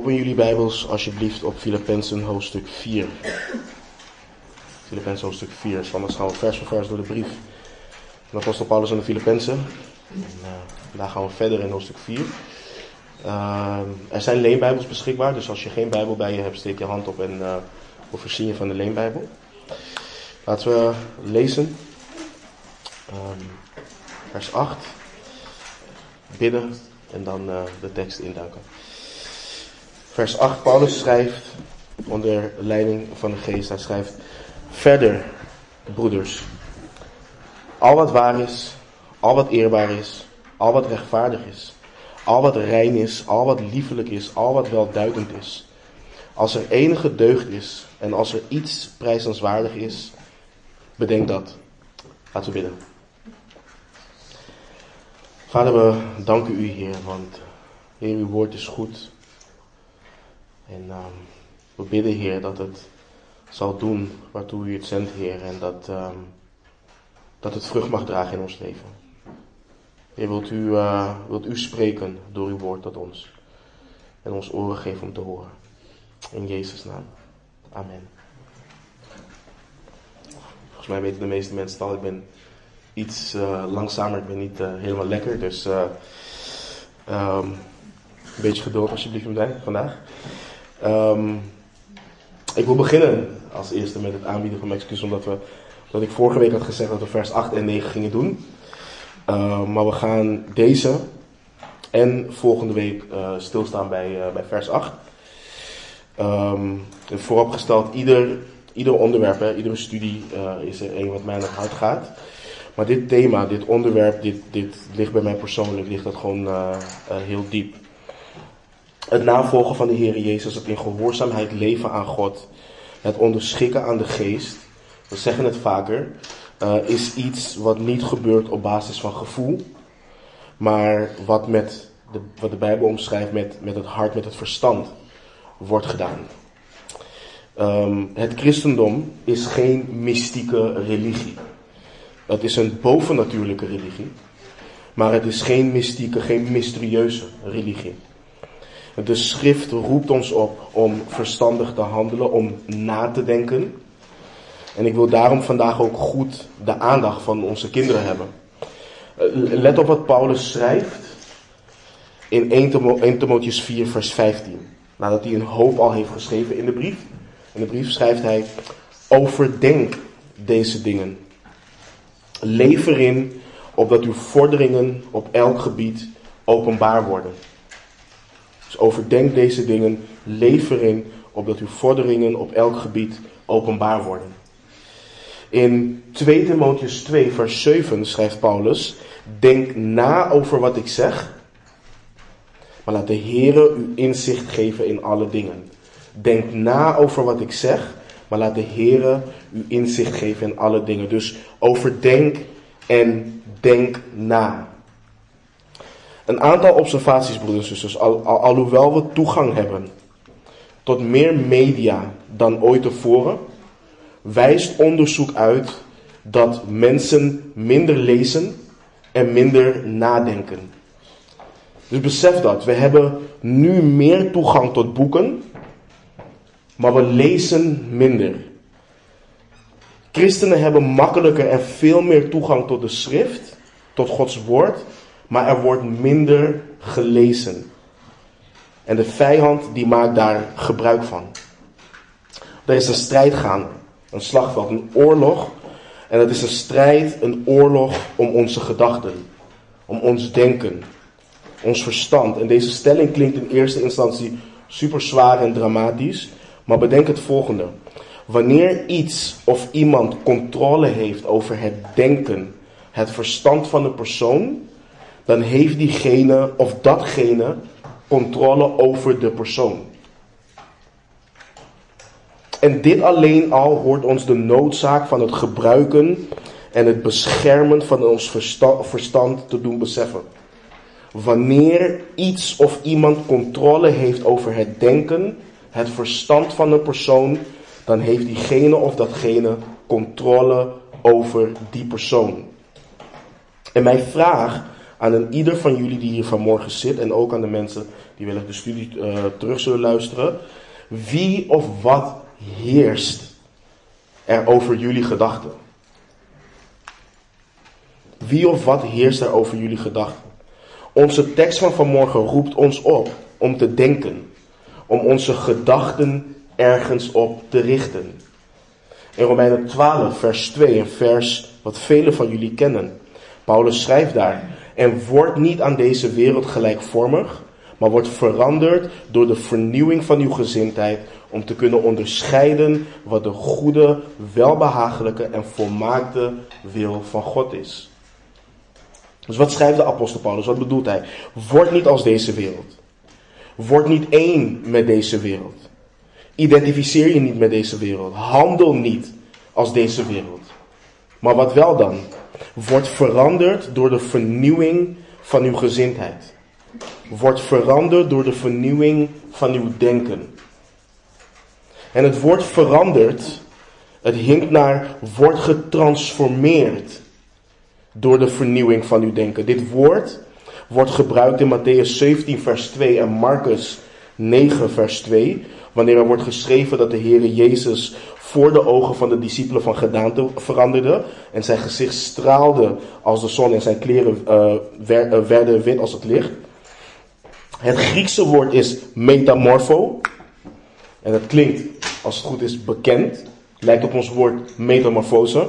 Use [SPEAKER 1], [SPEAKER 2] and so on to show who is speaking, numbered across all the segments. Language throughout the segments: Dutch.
[SPEAKER 1] Open jullie Bijbels alsjeblieft op Filippenzen hoofdstuk 4. Filippenzen hoofdstuk 4. Dus anders gaan we vers voor vers door de brief. van apostel Paulus aan de Filippenzen. En, uh, daar gaan we verder in hoofdstuk 4. Uh, er zijn leenbijbels beschikbaar, dus als je geen Bijbel bij je hebt, steek je hand op en uh, we voorzien je van de leenbijbel. Laten we lezen. Um, vers 8. Bidden en dan de tekst induiken. Vers 8, Paulus schrijft onder leiding van de geest, hij schrijft verder, broeders. Al wat waar is, al wat eerbaar is, al wat rechtvaardig is, al wat rein is, al wat liefelijk is, al wat welduidend is. Als er enige deugd is en als er iets prijzenswaardig is, bedenk dat. Laten we bidden. Vader, we danken u, Heer, want Heer, uw woord is goed. En um, we bidden, Heer, dat het zal doen waartoe u het zendt, Heer. En dat, um, dat het vrucht mag dragen in ons leven. Heer, wilt u, uh, wilt u spreken door uw woord tot ons. En ons oren geven om te horen. In Jezus' naam. Amen. Volgens mij weten de meeste mensen al. Ik ben iets uh, langzamer. Ik ben niet uh, helemaal lekker. Dus um, een beetje geduld alsjeblieft met mij vandaag. Um, ik wil beginnen als eerste met het aanbieden van mijn omdat we, dat ik vorige week had gezegd dat we vers 8 en 9 gingen doen. Uh, maar we gaan deze en volgende week uh, stilstaan bij, uh, bij vers 8. Um, vooropgesteld, ieder, ieder onderwerp, iedere studie is er een wat mij aan het hart gaat. Maar dit thema, dit onderwerp, dit, dit ligt bij mij persoonlijk, ligt dat gewoon heel diep. Het navolgen van de Heer Jezus, het in gehoorzaamheid leven aan God, het onderschikken aan de geest, we zeggen het vaker, uh, is iets wat niet gebeurt op basis van gevoel, maar wat, met de, wat de Bijbel omschrijft met, met het hart, met het verstand wordt gedaan. Um, het christendom is geen mystieke religie. Het is een bovennatuurlijke religie, maar het is geen mystieke, geen mysterieuze religie. De schrift roept ons op om verstandig te handelen, om na te denken. En ik wil daarom vandaag ook goed de aandacht van onze kinderen hebben. Let op wat Paulus schrijft in 1 Timotheus 4, vers 15. Nadat hij een hoop al heeft geschreven in de brief. In de brief schrijft hij: Overdenk deze dingen. Leef erin opdat uw vorderingen op elk gebied openbaar worden. Dus overdenk deze dingen, leef erin, opdat uw vorderingen op elk gebied openbaar worden. In 2 Timotheus 2, vers 7 schrijft Paulus: Denk na over wat ik zeg, maar laat de Heere u inzicht geven in alle dingen. Denk na over wat ik zeg, maar laat de Heere u inzicht geven in alle dingen. Dus overdenk en denk na. Een aantal observaties, broeders en zusters, al, al, alhoewel we toegang hebben tot meer media dan ooit tevoren, wijst onderzoek uit dat mensen minder lezen en minder nadenken. Dus besef dat. We hebben nu meer toegang tot boeken, maar we lezen minder. Christenen hebben makkelijker en veel meer toegang tot de schrift, tot Gods woord, maar er wordt minder gelezen. En de vijand die maakt daar gebruik van. Er is een strijd gaande, een slagveld, een oorlog. En het is een strijd, een oorlog om onze gedachten, om ons denken, ons verstand. En deze stelling klinkt in eerste instantie super zwaar en dramatisch, maar bedenk het volgende. Wanneer iets of iemand controle heeft over het denken, het verstand van een persoon, dan heeft diegene of datgene controle over de persoon. En dit alleen al hoort ons de noodzaak van het gebruiken en het beschermen van ons verstand te doen beseffen. Wanneer iets of iemand controle heeft over het denken, het verstand van een persoon, dan heeft diegene of datgene controle over die persoon. En mijn vraag aan ieder van jullie die hier vanmorgen zit en ook aan de mensen die wellicht de studie uh, terug zullen luisteren. Wie of wat heerst er over jullie gedachten? Wie of wat heerst er over jullie gedachten? Onze tekst van vanmorgen roept ons op om te denken, om onze gedachten ergens op te richten. In Romeinen 12, vers 2, een vers wat velen van jullie kennen. Paulus schrijft daar: En wordt niet aan deze wereld gelijkvormig, maar wordt veranderd door de vernieuwing van uw gezindheid, om te kunnen onderscheiden wat de goede, welbehagelijke en volmaakte wil van God is. Dus wat schrijft de apostel Paulus? Wat bedoelt hij? Word niet als deze wereld. Word niet één met deze wereld. Identificeer je niet met deze wereld. Handel niet als deze wereld. Maar wat wel dan? Word veranderd door de vernieuwing van uw gezindheid. Word veranderd door de vernieuwing van uw denken. En het woord veranderd, het hinkt naar wordt getransformeerd door de vernieuwing van uw denken. Dit woord wordt gebruikt in Matthäus 17 vers 2 en Marcus 9 vers 2 wanneer er wordt geschreven dat de Heer Jezus voor de ogen van de discipelen van gedaante veranderde. En zijn gezicht straalde als de zon en zijn kleren uh, werden wit als het licht. Het Griekse woord is metamorpho. En dat klinkt, als het goed is, bekend. Lijkt op ons woord metamorfose.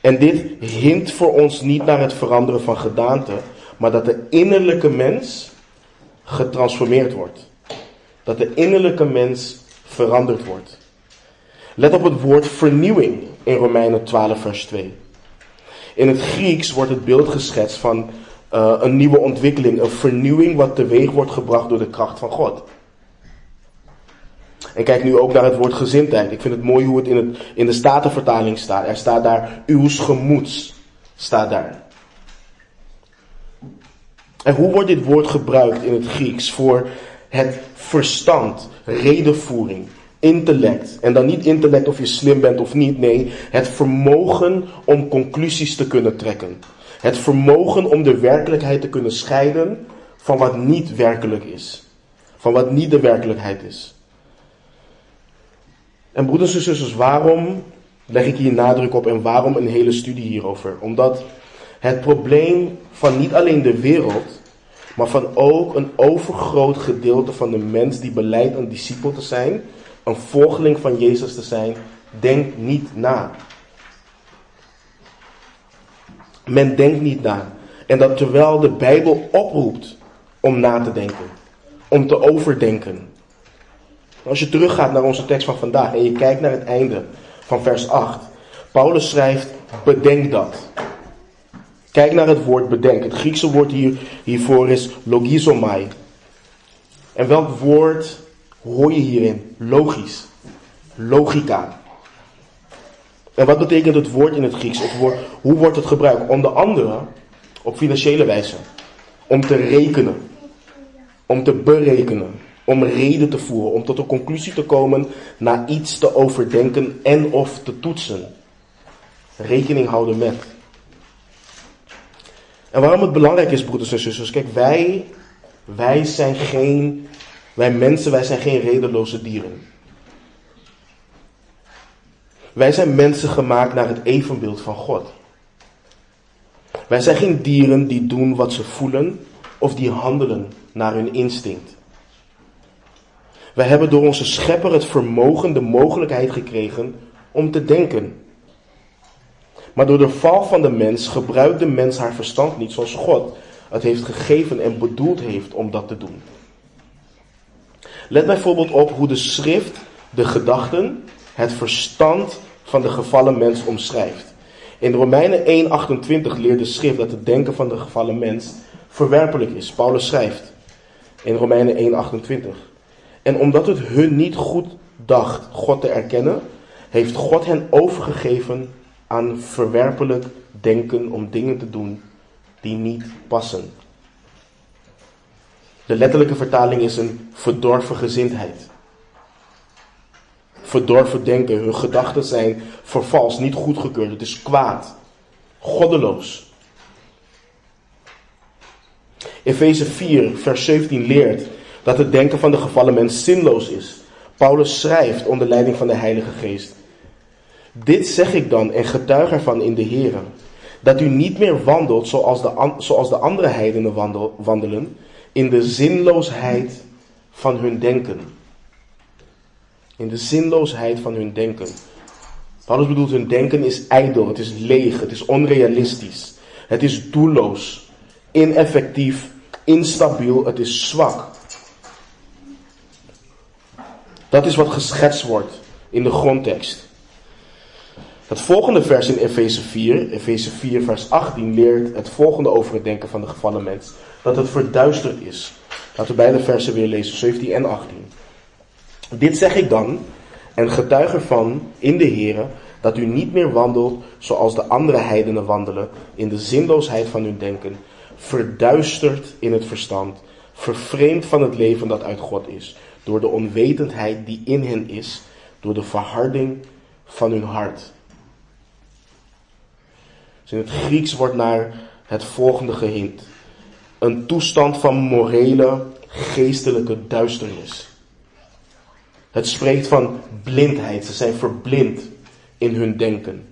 [SPEAKER 1] En dit hint voor ons niet naar het veranderen van gedaante, maar dat de innerlijke mens getransformeerd wordt dat de innerlijke mens veranderd wordt. Let op het woord vernieuwing in Romeinen 12, vers 2. In het Grieks wordt het beeld geschetst van uh, een nieuwe ontwikkeling, een vernieuwing wat teweeg wordt gebracht door de kracht van God. En kijk nu ook naar het woord gezindheid. Ik vind het mooi hoe het in, het, in de Statenvertaling staat. Er staat daar, uw gemoeds, staat daar. En hoe wordt dit woord gebruikt in het Grieks voor het verstand, redenvoering, intellect. En dan niet intellect of je slim bent of niet, nee, het vermogen om conclusies te kunnen trekken. Het vermogen om de werkelijkheid te kunnen scheiden van wat niet werkelijk is. Van wat niet de werkelijkheid is. En broeders en zusters, waarom leg ik hier nadruk op en waarom een hele studie hierover? Omdat het probleem van niet alleen de wereld, maar van ook een overgroot gedeelte van de mens die beleidt een discipel te zijn, een volgeling van Jezus te zijn, denkt niet na. Men denkt niet na. En dat terwijl de Bijbel oproept om na te denken, om te overdenken. Als je teruggaat naar onze tekst van vandaag en je kijkt naar het einde van vers 8. Paulus schrijft, bedenk dat. Kijk naar het woord bedenk. Het Griekse woord hier, hiervoor is logizomai. En welk woord hoor je hierin? Logisch. Logica. En wat betekent het woord in het Grieks? Hoe wordt het gebruikt? Onder andere op financiële wijze. Om te rekenen. Om te berekenen. Om reden te voeren. Om tot een conclusie te komen. Naar iets te overdenken en of te toetsen. Rekening houden met. En waarom het belangrijk is, broeders en zusters, kijk, wij, wij zijn geen, wij mensen, wij zijn geen redeloze dieren. Wij zijn mensen gemaakt naar het evenbeeld van God. Wij zijn geen dieren die doen wat ze voelen of die handelen naar hun instinct. Wij hebben door onze schepper het vermogen, de mogelijkheid gekregen om te denken. Maar door de val van de mens gebruikt de mens haar verstand niet zoals God het heeft gegeven en bedoeld heeft om dat te doen. Let bijvoorbeeld op hoe de schrift de gedachten, het verstand van de gevallen mens omschrijft. In Romeinen 1:28 leert de schrift dat het denken van de gevallen mens verwerpelijk is. Paulus schrijft in Romeinen 1:28. En omdat het hun niet goed dacht God te erkennen, heeft God hen overgegeven aan verwerpelijk denken om dingen te doen die niet passen. De letterlijke vertaling is een verdorven gezindheid. Verdorven denken, hun gedachten zijn vervals, niet goedgekeurd, het is kwaad, goddeloos. Efeze 4, vers 17 leert dat het denken van de gevallen mens zinloos is. Paulus schrijft onder leiding van de Heilige Geest. Dit zeg ik dan en getuig ervan in de Heer, dat u niet meer wandelt zoals de, zoals de andere heidenen wandelen, in de zinloosheid van hun denken. In de zinloosheid van hun denken. Paulus bedoelt, hun denken is ijdel, het is leeg, het is onrealistisch, het is doelloos, ineffectief, instabiel, het is zwak. Dat is wat geschetst wordt in de grondtekst. Het volgende vers in Efeze 4, Efeze 4 vers 18, leert het volgende over het denken van de gevallen mens. Dat het verduisterd is. Laten we beide versen weer lezen, 17 en 18. Dit zeg ik dan, en getuig ervan in de Here, dat u niet meer wandelt zoals de andere heidenen wandelen, in de zinloosheid van hun denken, verduisterd in het verstand, vervreemd van het leven dat uit God is, door de onwetendheid die in hen is, door de verharding van hun hart. Dus in het Grieks wordt naar het volgende gehind. Een toestand van morele, geestelijke duisternis. Het spreekt van blindheid. Ze zijn verblind in hun denken.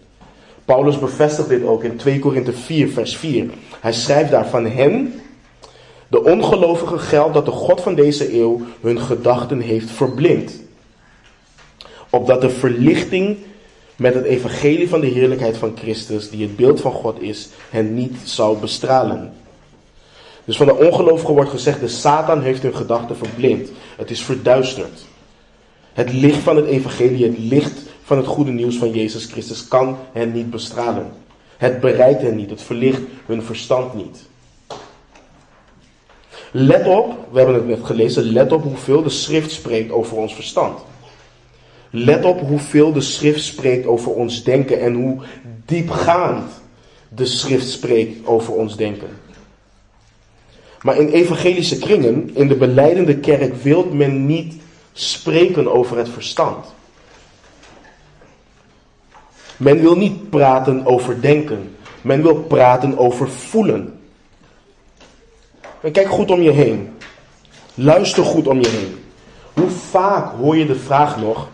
[SPEAKER 1] Paulus bevestigt dit ook in 2 Korinthe 4, vers 4. Hij schrijft daar van hen, de ongelovigen geldt dat de God van deze eeuw hun gedachten heeft verblind. Opdat de verlichting met het evangelie van de heerlijkheid van Christus, die het beeld van God is, hen niet zou bestralen. Dus van de ongelovigen wordt gezegd, de Satan heeft hun gedachten verblind. Het is verduisterd. Het licht van het evangelie, het licht van het goede nieuws van Jezus Christus kan hen niet bestralen. Het bereikt hen niet, het verlicht hun verstand niet. Let op, we hebben het net gelezen, let op hoeveel de schrift spreekt over ons verstand. Let op hoeveel de schrift spreekt over ons denken en hoe diepgaand de schrift spreekt over ons denken. Maar in evangelische kringen, in de beleidende kerk, wil men niet spreken over het verstand. Men wil niet praten over denken. Men wil praten over voelen. En kijk goed om je heen. Luister goed om je heen. Hoe vaak hoor je de vraag nog: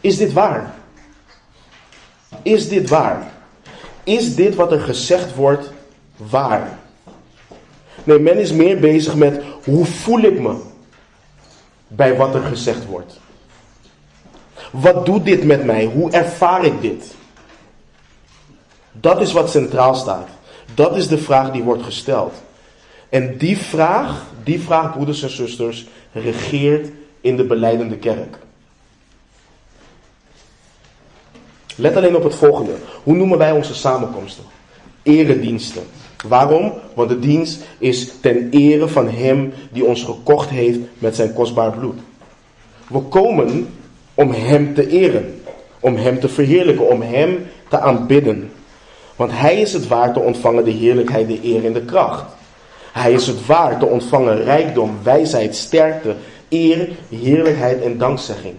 [SPEAKER 1] is dit waar? Is dit waar? Is dit wat er gezegd wordt waar? Nee, men is meer bezig met hoe voel ik me bij wat er gezegd wordt. Wat doet dit met mij? Hoe ervaar ik dit? Dat is wat centraal staat. Dat is de vraag die wordt gesteld. En die vraag, die vraag, broeders en zusters, regeert in de beleidende kerk. Let alleen op het volgende. Hoe noemen wij onze samenkomsten? Erediensten. Waarom? Want de dienst is ten ere van Hem die ons gekocht heeft met zijn kostbaar bloed. We komen om Hem te eren, om Hem te verheerlijken, om Hem te aanbidden. Want Hij is het waard te ontvangen de heerlijkheid, de eer en de kracht. Hij is het waard te ontvangen rijkdom, wijsheid, sterkte, eer, heerlijkheid en dankzegging.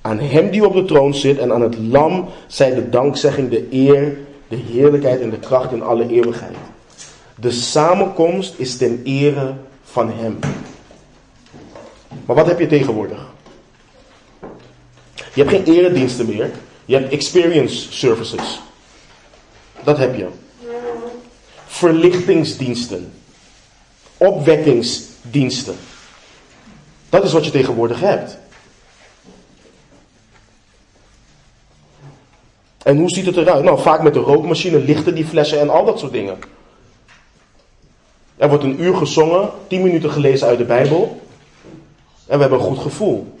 [SPEAKER 1] Aan Hem die op de troon zit en aan het Lam zij de dankzegging, de eer, de heerlijkheid en de kracht in alle eeuwigheid. De samenkomst is ten ere van Hem. Maar wat heb je tegenwoordig? Je hebt geen erediensten meer. Je hebt experience services. Dat heb je. Verlichtingsdiensten. Opwekkingsdiensten. Dat is wat je tegenwoordig hebt. En hoe ziet het eruit? Nou, vaak met de rookmachine, lichten die flessen en al dat soort dingen. Er wordt een uur gezongen, tien minuten gelezen uit de Bijbel. En we hebben een goed gevoel.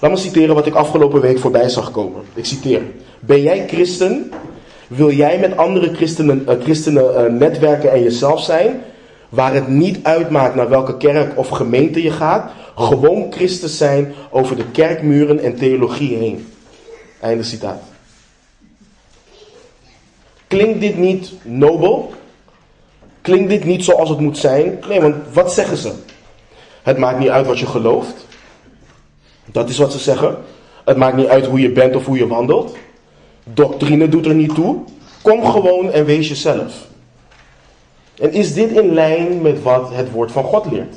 [SPEAKER 1] Laat me citeren wat ik afgelopen week voorbij zag komen. Ik citeer. Ben jij christen? Wil jij met andere christenen, christenen uh, netwerken en jezelf zijn? Waar het niet uitmaakt naar welke kerk of gemeente je gaat. Gewoon christen zijn over de kerkmuren en theologie heen. Einde citaat. Klinkt dit niet nobel? Klinkt dit niet zoals het moet zijn? Nee, want wat zeggen ze? Het maakt niet uit wat je gelooft. Dat is wat ze zeggen. Het maakt niet uit hoe je bent of hoe je wandelt. Doctrine doet er niet toe. Kom gewoon en wees jezelf. En is dit in lijn met wat het woord van God leert?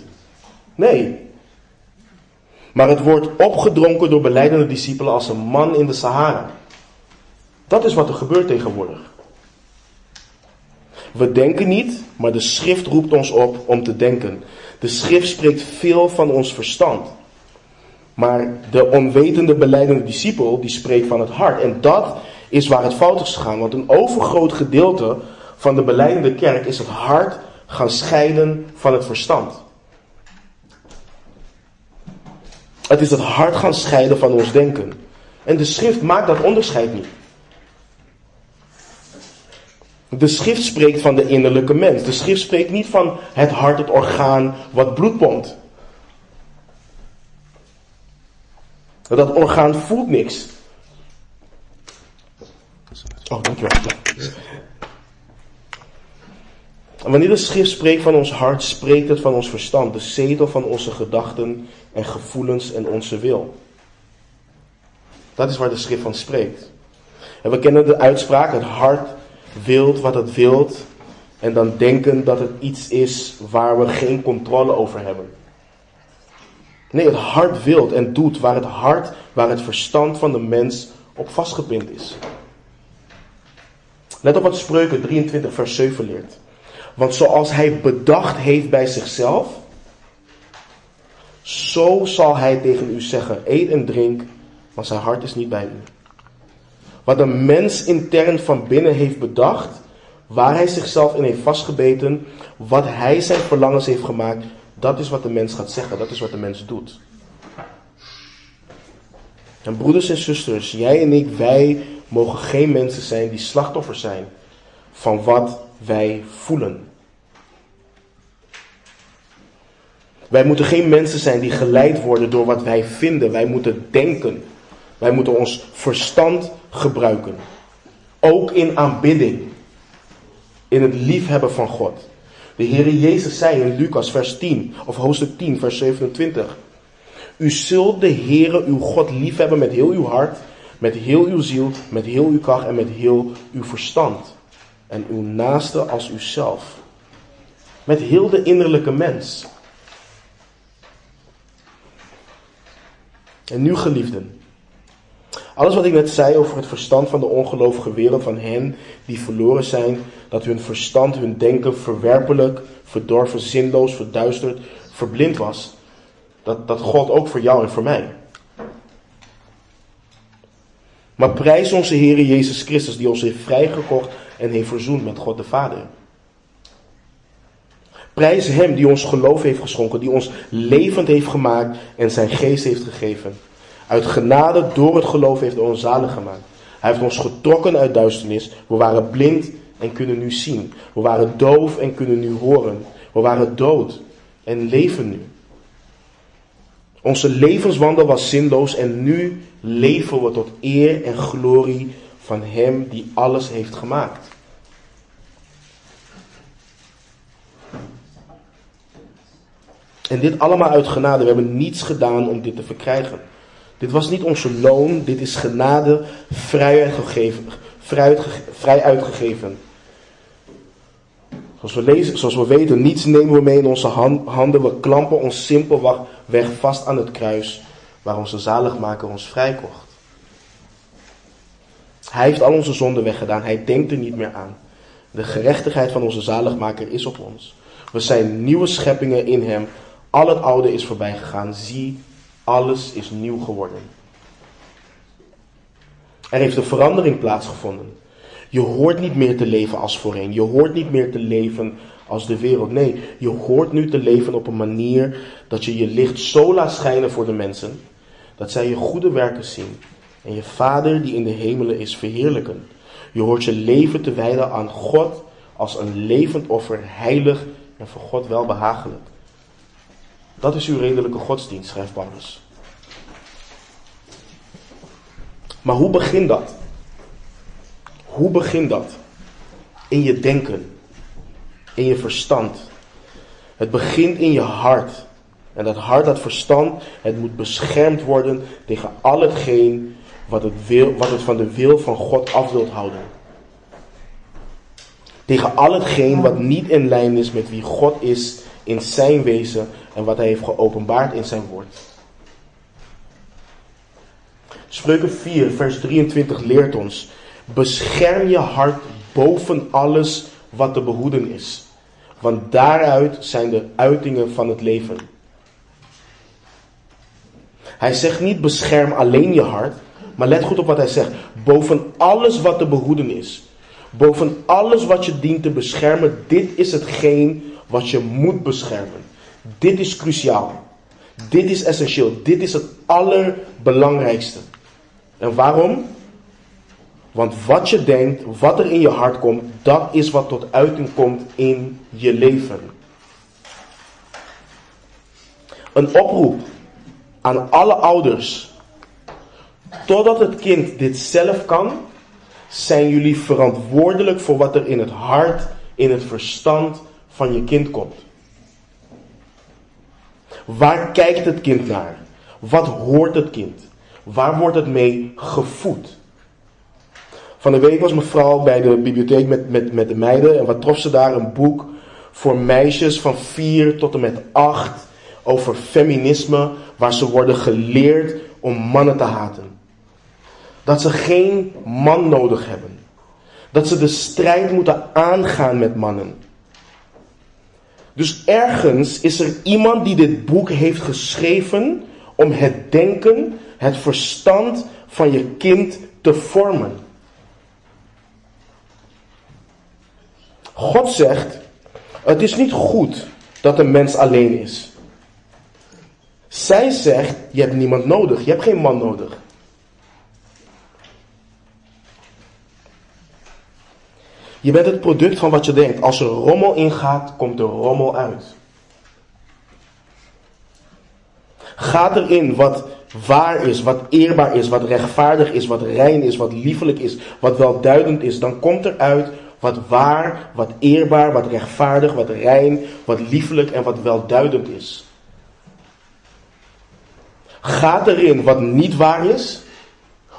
[SPEAKER 1] Nee. Maar het wordt opgedronken door beleidende discipelen als een man in de Sahara. Dat is wat er gebeurt tegenwoordig. We denken niet, maar de schrift roept ons op om te denken. De schrift spreekt veel van ons verstand. Maar de onwetende beleidende discipel, die spreekt van het hart. En dat is waar het fout is gegaan. Want een overgroot gedeelte van de beleidende kerk is het hart gaan scheiden van het verstand. Het is het hart gaan scheiden van ons denken. En de schrift maakt dat onderscheid niet. De schrift spreekt van de innerlijke mens. De schrift spreekt niet van het hart, het orgaan wat bloed pompt. Dat orgaan voelt niks. Oh, dankjewel. Wanneer de schrift spreekt van ons hart, spreekt het van ons verstand, de zetel van onze gedachten en gevoelens en onze wil. Dat is waar de schrift van spreekt. En we kennen de uitspraak, het hart wilt wat het wilt en dan denken dat het iets is waar we geen controle over hebben. Nee, het hart wilt en doet waar het hart, waar het verstand van de mens op vastgepind is. Let op wat Spreuken 23 vers 7 leert. Want zoals hij bedacht heeft bij zichzelf, zo zal hij tegen u zeggen, eet en drink, want zijn hart is niet bij u. Wat een mens intern van binnen heeft bedacht, waar hij zichzelf in heeft vastgebeten, wat hij zijn verlangens heeft gemaakt, dat is wat de mens gaat zeggen, dat is wat de mens doet. En broeders en zusters, jij en ik, wij mogen geen mensen zijn die slachtoffer zijn van wat wij voelen. Wij moeten geen mensen zijn die geleid worden door wat wij vinden. Wij moeten denken. Wij moeten ons verstand gebruiken. Ook in aanbidding. In het liefhebben van God. De Heer Jezus zei in Lucas vers 10, of hoofdstuk 10, vers 27. U zult de Heere uw God liefhebben met heel uw hart, met heel uw ziel, met heel uw kracht en met heel uw verstand. En uw naaste als uzelf. Met heel de innerlijke mens. En nu geliefden. Alles wat ik net zei over het verstand van de ongelovige wereld, van hen die verloren zijn, dat hun verstand, hun denken verwerpelijk, verdorven, zinloos, verduisterd, verblind was, dat, dat God ook voor jou en voor mij. Maar prijs onze Heer Jezus Christus, die ons heeft vrijgekocht en heeft verzoend met God de Vader. Prijs Hem die ons geloof heeft geschonken, die ons levend heeft gemaakt en zijn geest heeft gegeven. Uit genade door het geloof heeft hij ons zalig gemaakt. Hij heeft ons getrokken uit duisternis. We waren blind en kunnen nu zien. We waren doof en kunnen nu horen. We waren dood en leven nu. Onze levenswandel was zinloos en nu leven we tot eer en glorie van Hem die alles heeft gemaakt. En dit allemaal uit genade. We hebben niets gedaan om dit te verkrijgen. Dit was niet onze loon, dit is genade vrij uitgegeven. Vrij, uitgegeven. Zoals we, lezen, zoals we weten, niets nemen we mee in onze handen. We klampen ons simpelweg vast aan het kruis waar onze zaligmaker ons vrijkocht. Hij heeft al onze zonden weggedaan. Hij denkt er niet meer aan. De gerechtigheid van onze zaligmaker is op ons. We zijn nieuwe scheppingen in hem. Al het oude is voorbij gegaan. Zie, alles is nieuw geworden. Er heeft een verandering plaatsgevonden. Je hoort niet meer te leven als voorheen. Je hoort niet meer te leven als de wereld. Nee, je hoort nu te leven op een manier dat je je licht zo laat schijnen voor de mensen, dat zij je goede werken zien en je Vader die in de hemelen is verheerlijken. Je hoort je leven te wijden aan God als een levend offer, heilig en voor God welbehagelijk. Dat is uw redelijke godsdienst, schrijft. Maar hoe begint dat? Hoe begint dat? In je denken, in je verstand. Het begint in je hart. En dat hart, dat verstand, het moet beschermd worden tegen al hetgeen wat het, wil, wat het van de wil van God af wilt houden. Tegen al hetgeen wat niet in lijn is met wie God is in zijn wezen en wat hij heeft geopenbaard in zijn woord. Spreuken 4, vers 23 leert ons: Bescherm je hart boven alles wat te behoeden is, want daaruit zijn de uitingen van het leven. Hij zegt niet bescherm alleen je hart, maar let goed op wat hij zegt. Boven alles wat te behoeden is. Boven alles wat je dient te beschermen. Dit is hetgeen wat je moet beschermen. Dit is cruciaal. Dit is essentieel. Dit is het allerbelangrijkste. En waarom? Want wat je denkt, wat er in je hart komt, dat is wat tot uiting komt in je leven. Een oproep aan alle ouders. Totdat het kind dit zelf kan, zijn jullie verantwoordelijk voor wat er in het hart, in het verstand van je kind komt. Waar kijkt het kind naar? Wat hoort het kind? Waar wordt het mee gevoed? Van de week was mevrouw bij de bibliotheek met, met, met de meiden en wat trof ze daar? Een boek voor meisjes van 4 tot en met 8 over feminisme, waar ze worden geleerd om mannen te haten. Dat ze geen man nodig hebben. Dat ze de strijd moeten aangaan met mannen. Dus ergens is er iemand die dit boek heeft geschreven om het denken, het verstand van je kind te vormen. God zegt, het is niet goed dat een mens alleen is. Zij zegt, je hebt niemand nodig, je hebt geen man nodig. Je bent het product van wat je denkt. Als er rommel ingaat, komt er rommel uit. Gaat erin wat waar is, wat eerbaar is, wat rechtvaardig is, wat rein is, wat liefelijk is, wat welduidend is, dan komt er uit wat waar, wat eerbaar, wat rechtvaardig, wat rein, wat liefelijk en wat welduidend is. Gaat erin wat niet waar is,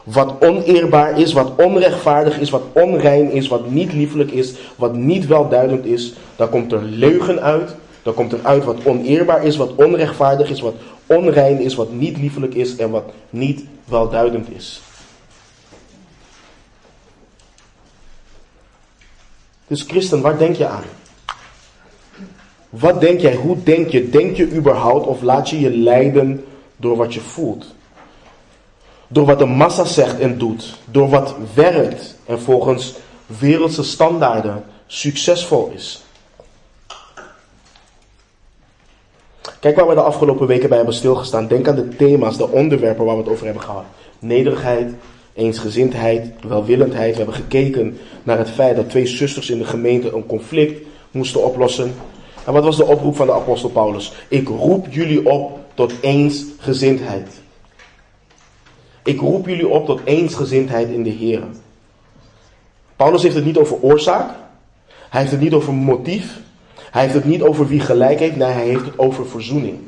[SPEAKER 1] wat oneerbaar is, wat onrechtvaardig is, wat onrein is, wat niet liefelijk is, wat niet welduidend is, dan komt er leugen uit. Dan komt er uit wat oneerbaar is, wat onrechtvaardig is, wat onrein is, wat niet liefelijk is en wat niet welduidend is. Dus christen, waar denk je aan? Wat denk jij? Hoe denk je? Denk je überhaupt of laat je je leiden door wat je voelt? Door wat de massa zegt en doet. Door wat werkt en volgens wereldse standaarden succesvol is. Kijk waar we de afgelopen weken bij hebben stilgestaan. Denk aan de thema's, de onderwerpen waar we het over hebben gehad. Nederigheid, eensgezindheid, welwillendheid. We hebben gekeken naar het feit dat twee zusters in de gemeente een conflict moesten oplossen. En wat was de oproep van de apostel Paulus? Ik roep jullie op tot eensgezindheid. Ik roep jullie op tot eensgezindheid in de Heer. Paulus heeft het niet over oorzaak. Hij heeft het niet over motief. Hij heeft het niet over wie gelijk heeft. Nee, hij heeft het over verzoening.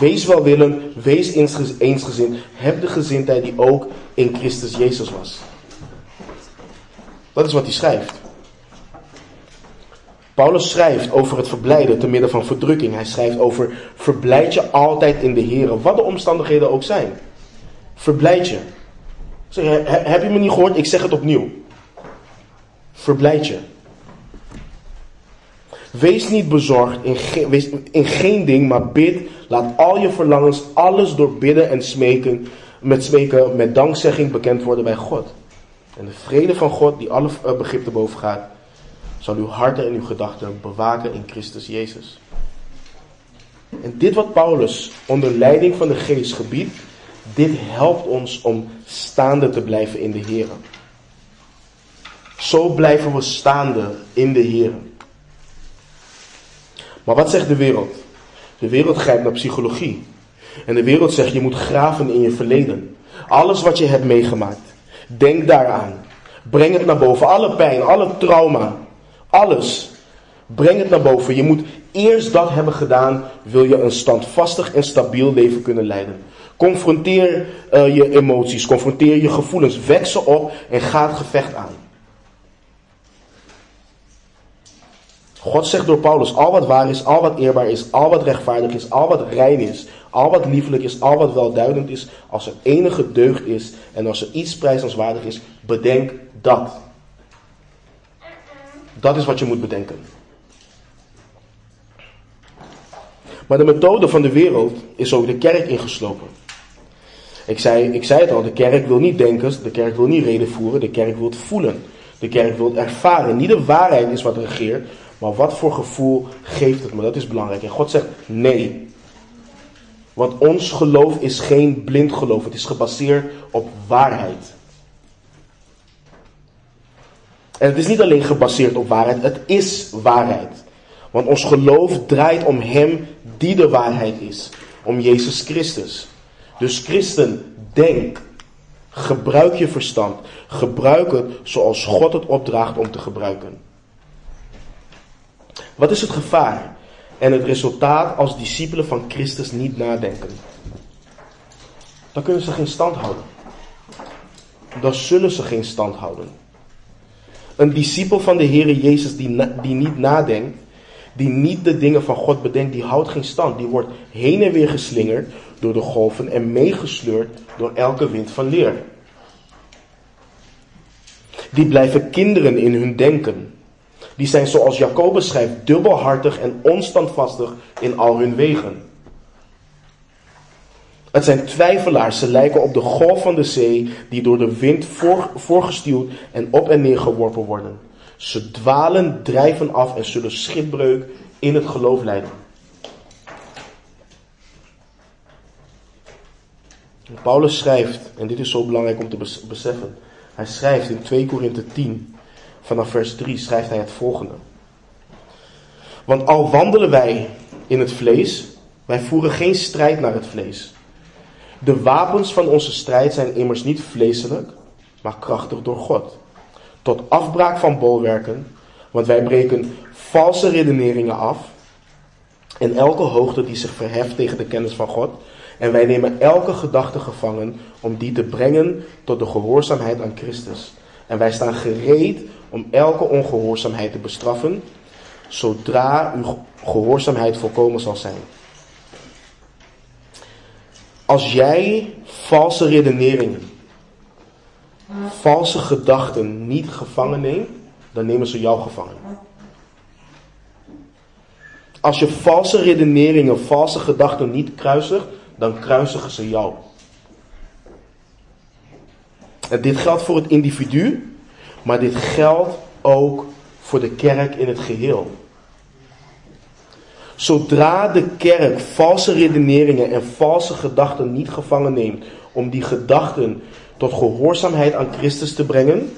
[SPEAKER 1] Wees welwillend, wees eensgezind. Heb de gezindheid die ook in Christus Jezus was. Dat is wat hij schrijft. Paulus schrijft over het verblijden te midden van verdrukking. Hij schrijft over verblijd je altijd in de Heer, wat de omstandigheden ook zijn. Verblijd je. Zeg, heb je me niet gehoord? Ik zeg het opnieuw. Verblijd je. Wees niet bezorgd in, wees in geen ding, maar bid. Laat al je verlangens, alles door bidden en smeken, met smeken, met dankzegging bekend worden bij God. En de vrede van God, die alle eh, begrip te boven gaat, zal uw harten en uw gedachten bewaken in Christus Jezus. En dit wat Paulus onder leiding van de geest gebiedt, dit helpt ons om staande te blijven in de Heer. Zo blijven we staande in de Heer. Maar wat zegt de wereld? De wereld grijpt naar psychologie. En de wereld zegt je moet graven in je verleden. Alles wat je hebt meegemaakt. Denk daaraan. Breng het naar boven. Alle pijn, alle trauma. Alles. Breng het naar boven. Je moet eerst dat hebben gedaan. Wil je een standvastig en stabiel leven kunnen leiden. Confronteer uh, je emoties. Confronteer je gevoelens. Wek ze op en ga het gevecht aan. God zegt door Paulus, al wat waar is, al wat eerbaar is, al wat rechtvaardig is, al wat rein is, al wat liefelijk is, al wat welduidend is, als er enige deugd is en als er iets prijzenswaardig is, bedenk dat. Dat is wat je moet bedenken. Maar de methode van de wereld is ook de kerk ingeslopen. Ik zei, ik zei het al, de kerk wil niet denken, de kerk wil niet redenvoeren, de kerk wil het voelen. De kerk wil ervaren. Niet de waarheid is wat regeert, maar wat voor gevoel geeft het me? Dat is belangrijk. En God zegt nee. Want ons geloof is geen blind geloof. Het is gebaseerd op waarheid. En het is niet alleen gebaseerd op waarheid, het is waarheid. Want ons geloof draait om Hem die de waarheid is. Om Jezus Christus. Dus christen, denk. Gebruik je verstand. Gebruik het zoals God het opdraagt om te gebruiken. Wat is het gevaar en het resultaat als discipelen van Christus niet nadenken? Dan kunnen ze geen stand houden. Dan zullen ze geen stand houden. Een discipel van de Heer Jezus die, die niet nadenkt, die niet de dingen van God bedenkt, die houdt geen stand. Die wordt heen en weer geslingerd door de golven en meegesleurd door elke wind van leer. Die blijven kinderen in hun denken. Die zijn zoals Jacobus schrijft, dubbelhartig en onstandvastig in al hun wegen. Het zijn twijfelaars, ze lijken op de golf van de zee die door de wind voor, voorgestuwd en op en neer geworpen worden. Ze dwalen, drijven af en zullen schipbreuk in het geloof leiden. Paulus schrijft, en dit is zo belangrijk om te beseffen. Hij schrijft in 2 Korinthe 10, vanaf vers 3, schrijft hij het volgende. Want al wandelen wij in het vlees, wij voeren geen strijd naar het vlees. De wapens van onze strijd zijn immers niet vleeselijk, maar krachtig door God. Tot afbraak van bolwerken, want wij breken valse redeneringen af en elke hoogte die zich verheft tegen de kennis van God. En wij nemen elke gedachte gevangen om die te brengen tot de gehoorzaamheid aan Christus. En wij staan gereed om elke ongehoorzaamheid te bestraffen, zodra uw gehoorzaamheid volkomen zal zijn. Als jij valse redeneringen, valse gedachten niet gevangen neemt, dan nemen ze jou gevangen. Als je valse redeneringen, valse gedachten niet kruisigt, dan kruisigen ze jou. En dit geldt voor het individu, maar dit geldt ook voor de kerk in het geheel. Zodra de kerk valse redeneringen en valse gedachten niet gevangen neemt om die gedachten tot gehoorzaamheid aan Christus te brengen,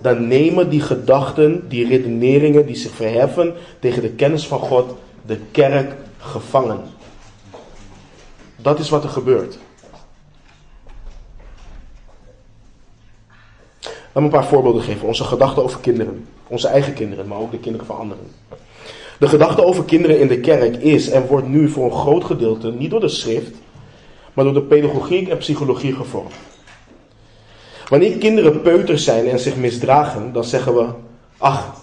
[SPEAKER 1] dan nemen die gedachten, die redeneringen die zich verheffen tegen de kennis van God, de kerk gevangen. Dat is wat er gebeurt. Laat me een paar voorbeelden geven. Onze gedachten over kinderen. Onze eigen kinderen, maar ook de kinderen van anderen. De gedachte over kinderen in de kerk is en wordt nu voor een groot gedeelte niet door de schrift, maar door de pedagogiek en psychologie gevormd. Wanneer kinderen peuters zijn en zich misdragen, dan zeggen we: Ach,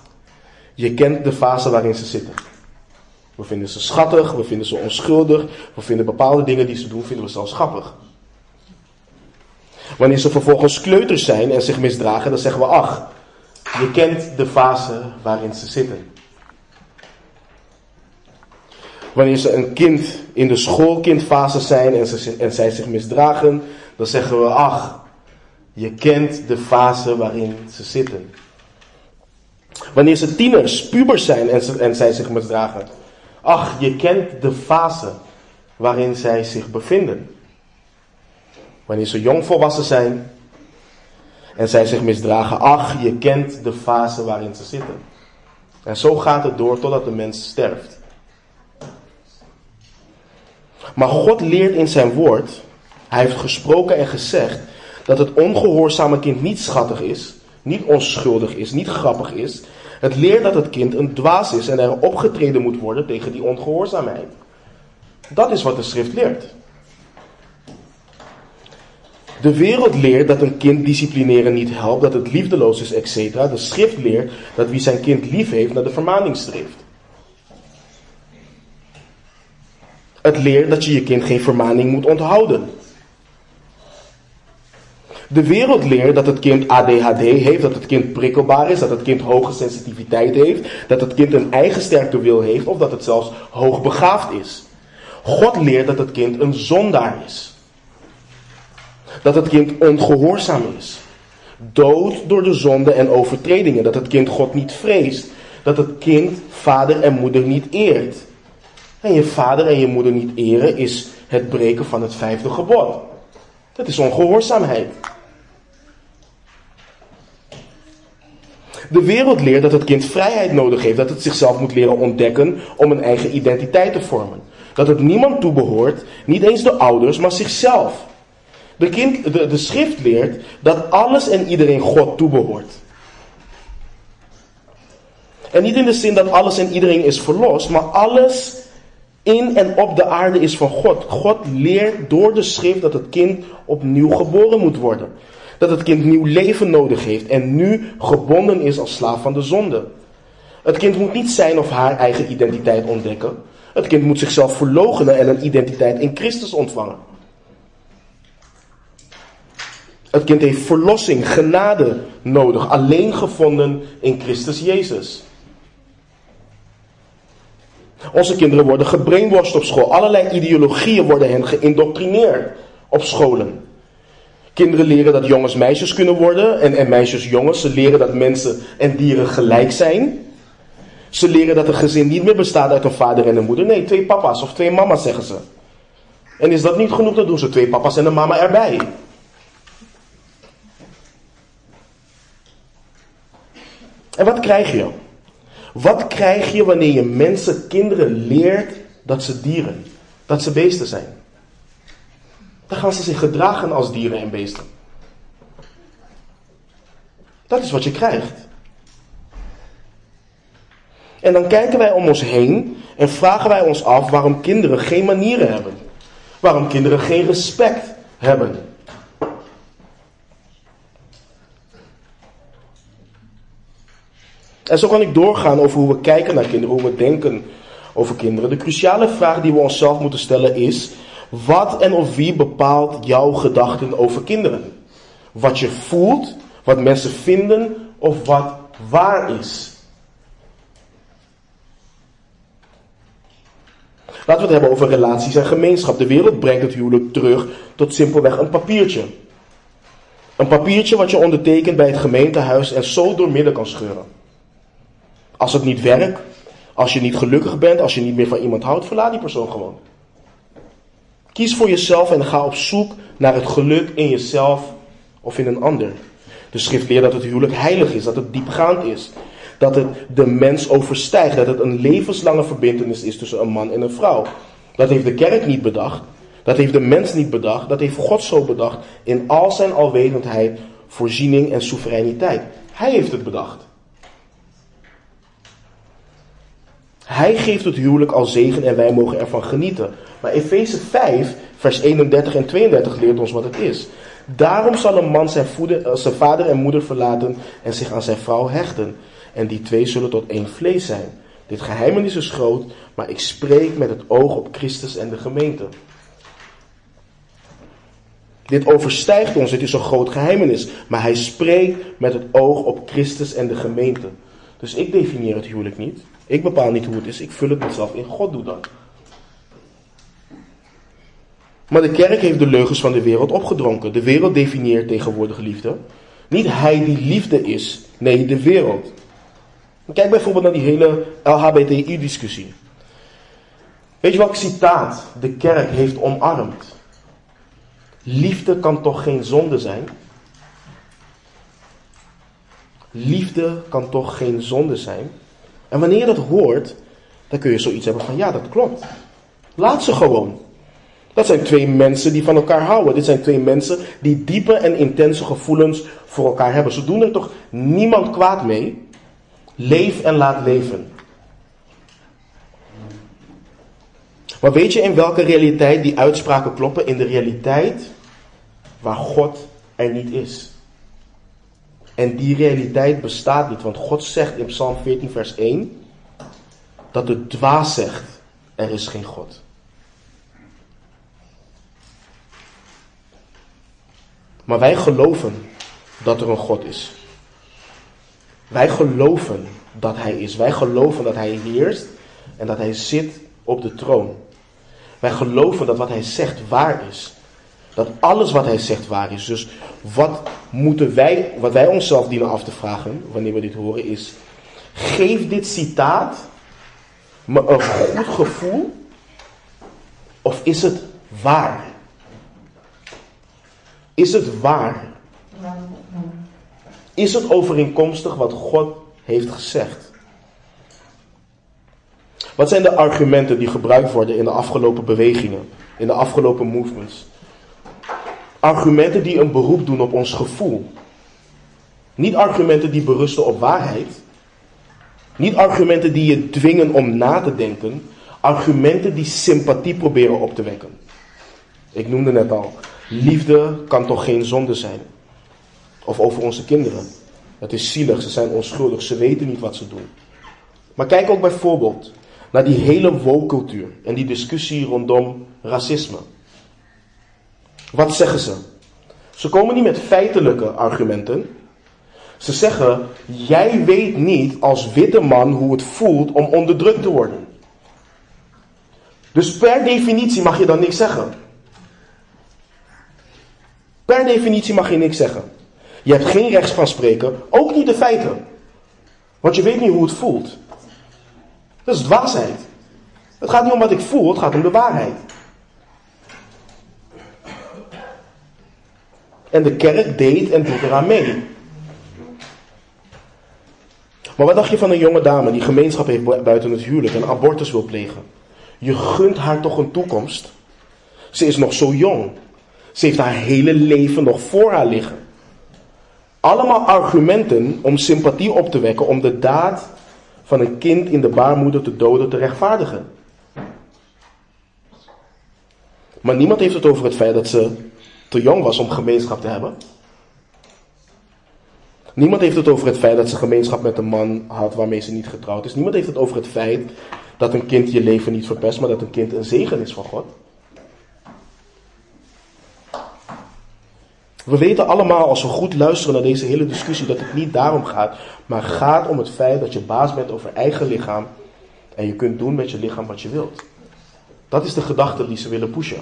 [SPEAKER 1] je kent de fase waarin ze zitten. We vinden ze schattig, we vinden ze onschuldig, we vinden bepaalde dingen die ze doen, vinden we zelfs grappig. Wanneer ze vervolgens kleuters zijn en zich misdragen, dan zeggen we, ach, je kent de fase waarin ze zitten. Wanneer ze een kind in de schoolkindfase zijn en, zij zich misdragen, dan zeggen we, ach, je kent de fase waarin ze zitten. Wanneer ze tieners, pubers zijn en, en zij zich misdragen, Ach, je kent de fase waarin zij zich bevinden. Wanneer ze jong volwassen zijn en zij zich misdragen. Ach, je kent de fase waarin ze zitten. En zo gaat het door totdat de mens sterft. Maar God leert in zijn woord, hij heeft gesproken en gezegd, dat het ongehoorzame kind niet schattig is, niet onschuldig is, niet grappig is, het leert dat het kind een dwaas is en er opgetreden moet worden tegen die ongehoorzaamheid. Dat is wat de schrift leert. De wereld leert dat een kind disciplineren niet helpt, dat het liefdeloos is, etc. De schrift leert dat wie zijn kind lief heeft naar de vermaning streeft. Het leert dat je je kind geen vermaning moet onthouden. De wereld leert dat het kind ADHD heeft, dat het kind prikkelbaar is, dat het kind hoge sensitiviteit heeft, dat het kind een eigen sterke wil heeft of dat het zelfs hoogbegaafd is. God leert dat het kind een zondaar is. Dat het kind ongehoorzaam is. Dood door de zonde en overtredingen. Dat het kind God niet vreest. Dat het kind vader en moeder niet eert. En je vader en je moeder niet eren is het breken van het vijfde gebod. Dat is ongehoorzaamheid. De wereld leert dat het kind vrijheid nodig heeft, dat het zichzelf moet leren ontdekken om een eigen identiteit te vormen. Dat het niemand toebehoort, niet eens de ouders, maar zichzelf. De, kind, de, de schrift leert dat alles en iedereen God toebehoort. En niet in de zin dat alles en iedereen is verlost, maar alles in en op de aarde is van God. God leert door de schrift dat het kind opnieuw geboren moet worden. Dat het kind nieuw leven nodig heeft en nu gebonden is als slaaf van de zonde. Het kind moet niet zijn of haar eigen identiteit ontdekken. Het kind moet zichzelf verloochenen en een identiteit in Christus ontvangen. Het kind heeft verlossing, genade nodig, alleen gevonden in Christus Jezus. Onze kinderen worden gebrainwashed op school. Allerlei ideologieën worden hen geïndoctrineerd op scholen. Kinderen leren dat jongens meisjes kunnen worden en, en meisjes jongens. Ze leren dat mensen en dieren gelijk zijn. Ze leren dat een gezin niet meer bestaat uit een vader en een moeder. Nee, twee papa's of twee mama's zeggen ze. En is dat niet genoeg, dan doen ze twee papa's en een mama erbij. En wat krijg je? Wat krijg je wanneer je mensen, kinderen leert dat ze dieren, dat ze beesten zijn? Dan gaan ze zich gedragen als dieren en beesten. Dat is wat je krijgt. En dan kijken wij om ons heen en vragen wij ons af waarom kinderen geen manieren hebben. Waarom kinderen geen respect hebben. En zo kan ik doorgaan over hoe we kijken naar kinderen, hoe we denken over kinderen. De cruciale vraag die we onszelf moeten stellen is: wat en of wie bepaalt jouw gedachten over kinderen? Wat je voelt, wat mensen vinden of wat waar is. Laten we het hebben over relaties en gemeenschap. De wereld brengt het huwelijk terug tot simpelweg een papiertje. Een papiertje wat je ondertekent bij het gemeentehuis en zo doormidden kan scheuren. Als het niet werkt, als je niet gelukkig bent, als je niet meer van iemand houdt, verlaat die persoon gewoon. Kies voor jezelf en ga op zoek naar het geluk in jezelf of in een ander. De schrift leert dat het huwelijk heilig is, dat het diepgaand is. Dat het de mens overstijgt, dat het een levenslange verbindenis is tussen een man en een vrouw. Dat heeft de kerk niet bedacht, dat heeft de mens niet bedacht, dat heeft God zo bedacht in al zijn alwetendheid, voorziening en soevereiniteit. Hij heeft het bedacht. Hij geeft het huwelijk als zegen en wij mogen ervan genieten. Maar Efeze 5, vers 31 en 32 leert ons wat het is. Daarom zal een man zijn, eh, zijn vader en moeder verlaten en zich aan zijn vrouw hechten. En die twee zullen tot één vlees zijn. Dit geheimenis is groot, maar ik spreek met het oog op Christus en de gemeente. Dit overstijgt ons, dit is een groot geheimenis. Maar hij spreekt met het oog op Christus en de gemeente. Dus ik definieer het huwelijk niet. Ik bepaal niet hoe het is, ik vul het mezelf in. God doet dat. Maar de kerk heeft de leugens van de wereld opgedronken. De wereld definieert tegenwoordig liefde. Niet hij die liefde is, nee, de wereld. Kijk bijvoorbeeld naar die hele LHBTI-discussie. Weet je welk citaat de kerk heeft omarmd? Liefde kan toch geen zonde zijn? Liefde kan toch geen zonde zijn? En wanneer je dat hoort, dan kun je zoiets hebben van ja, dat klopt. Laat ze gewoon. Dat zijn twee mensen die van elkaar houden. Dit zijn twee mensen die diepe en intense gevoelens voor elkaar hebben. Ze doen er toch niemand kwaad mee. Leef en laat leven. Maar weet je in welke realiteit die uitspraken kloppen? In de realiteit waar God er niet is. En die realiteit bestaat niet, want God zegt in Psalm 14, vers 1 dat de dwaas zegt: Er is geen God. Maar wij geloven dat er een God is. Wij geloven dat Hij is. Wij geloven dat Hij heerst en dat Hij zit op de troon. Wij geloven dat wat Hij zegt waar is. Dat alles wat Hij zegt waar is. Dus wat moeten wij, wat wij onszelf dienen af te vragen wanneer we dit horen is: geeft dit citaat me een goed gevoel of is het waar? Is het waar? Is het overeenkomstig wat God heeft gezegd? Wat zijn de argumenten die gebruikt worden in de afgelopen bewegingen, in de afgelopen movements? Argumenten die een beroep doen op ons gevoel. Niet argumenten die berusten op waarheid. Niet argumenten die je dwingen om na te denken. Argumenten die sympathie proberen op te wekken. Ik noemde net al, liefde kan toch geen zonde zijn? Of over onze kinderen. Het is zielig, ze zijn onschuldig, ze weten niet wat ze doen. Maar kijk ook bijvoorbeeld naar die hele woke-cultuur en die discussie rondom racisme. Wat zeggen ze? Ze komen niet met feitelijke argumenten. Ze zeggen: Jij weet niet als witte man hoe het voelt om onderdrukt te worden. Dus per definitie mag je dan niks zeggen. Per definitie mag je niks zeggen. Je hebt geen recht van spreken, ook niet de feiten. Want je weet niet hoe het voelt. Dat is dwaasheid. Het gaat niet om wat ik voel, het gaat om de waarheid. En de kerk deed en doet eraan mee. Maar wat dacht je van een jonge dame die gemeenschap heeft buiten het huwelijk en abortus wil plegen? Je gunt haar toch een toekomst? Ze is nog zo jong. Ze heeft haar hele leven nog voor haar liggen. Allemaal argumenten om sympathie op te wekken om de daad van een kind in de baarmoeder te doden te rechtvaardigen. Maar niemand heeft het over het feit dat ze te jong was om gemeenschap te hebben. Niemand heeft het over het feit dat ze gemeenschap met een man had waarmee ze niet getrouwd is. Niemand heeft het over het feit dat een kind je leven niet verpest, maar dat een kind een zegen is van God. We weten allemaal, als we goed luisteren naar deze hele discussie, dat het niet daarom gaat, maar gaat om het feit dat je baas bent over eigen lichaam en je kunt doen met je lichaam wat je wilt. Dat is de gedachte die ze willen pushen.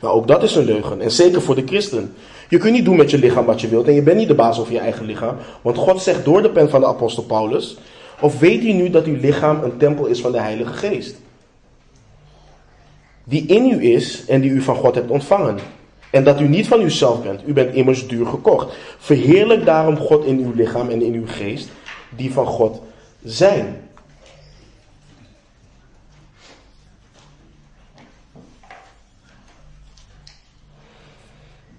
[SPEAKER 1] Maar ook dat is een leugen. En zeker voor de christen. Je kunt niet doen met je lichaam wat je wilt. En je bent niet de baas over je eigen lichaam. Want God zegt door de pen van de apostel Paulus. Of weet u nu dat uw lichaam een tempel is van de Heilige Geest? Die in u is en die u van God hebt ontvangen. En dat u niet van uzelf bent. U bent immers duur gekocht. Verheerlijk daarom God in uw lichaam en in uw geest. Die van God zijn.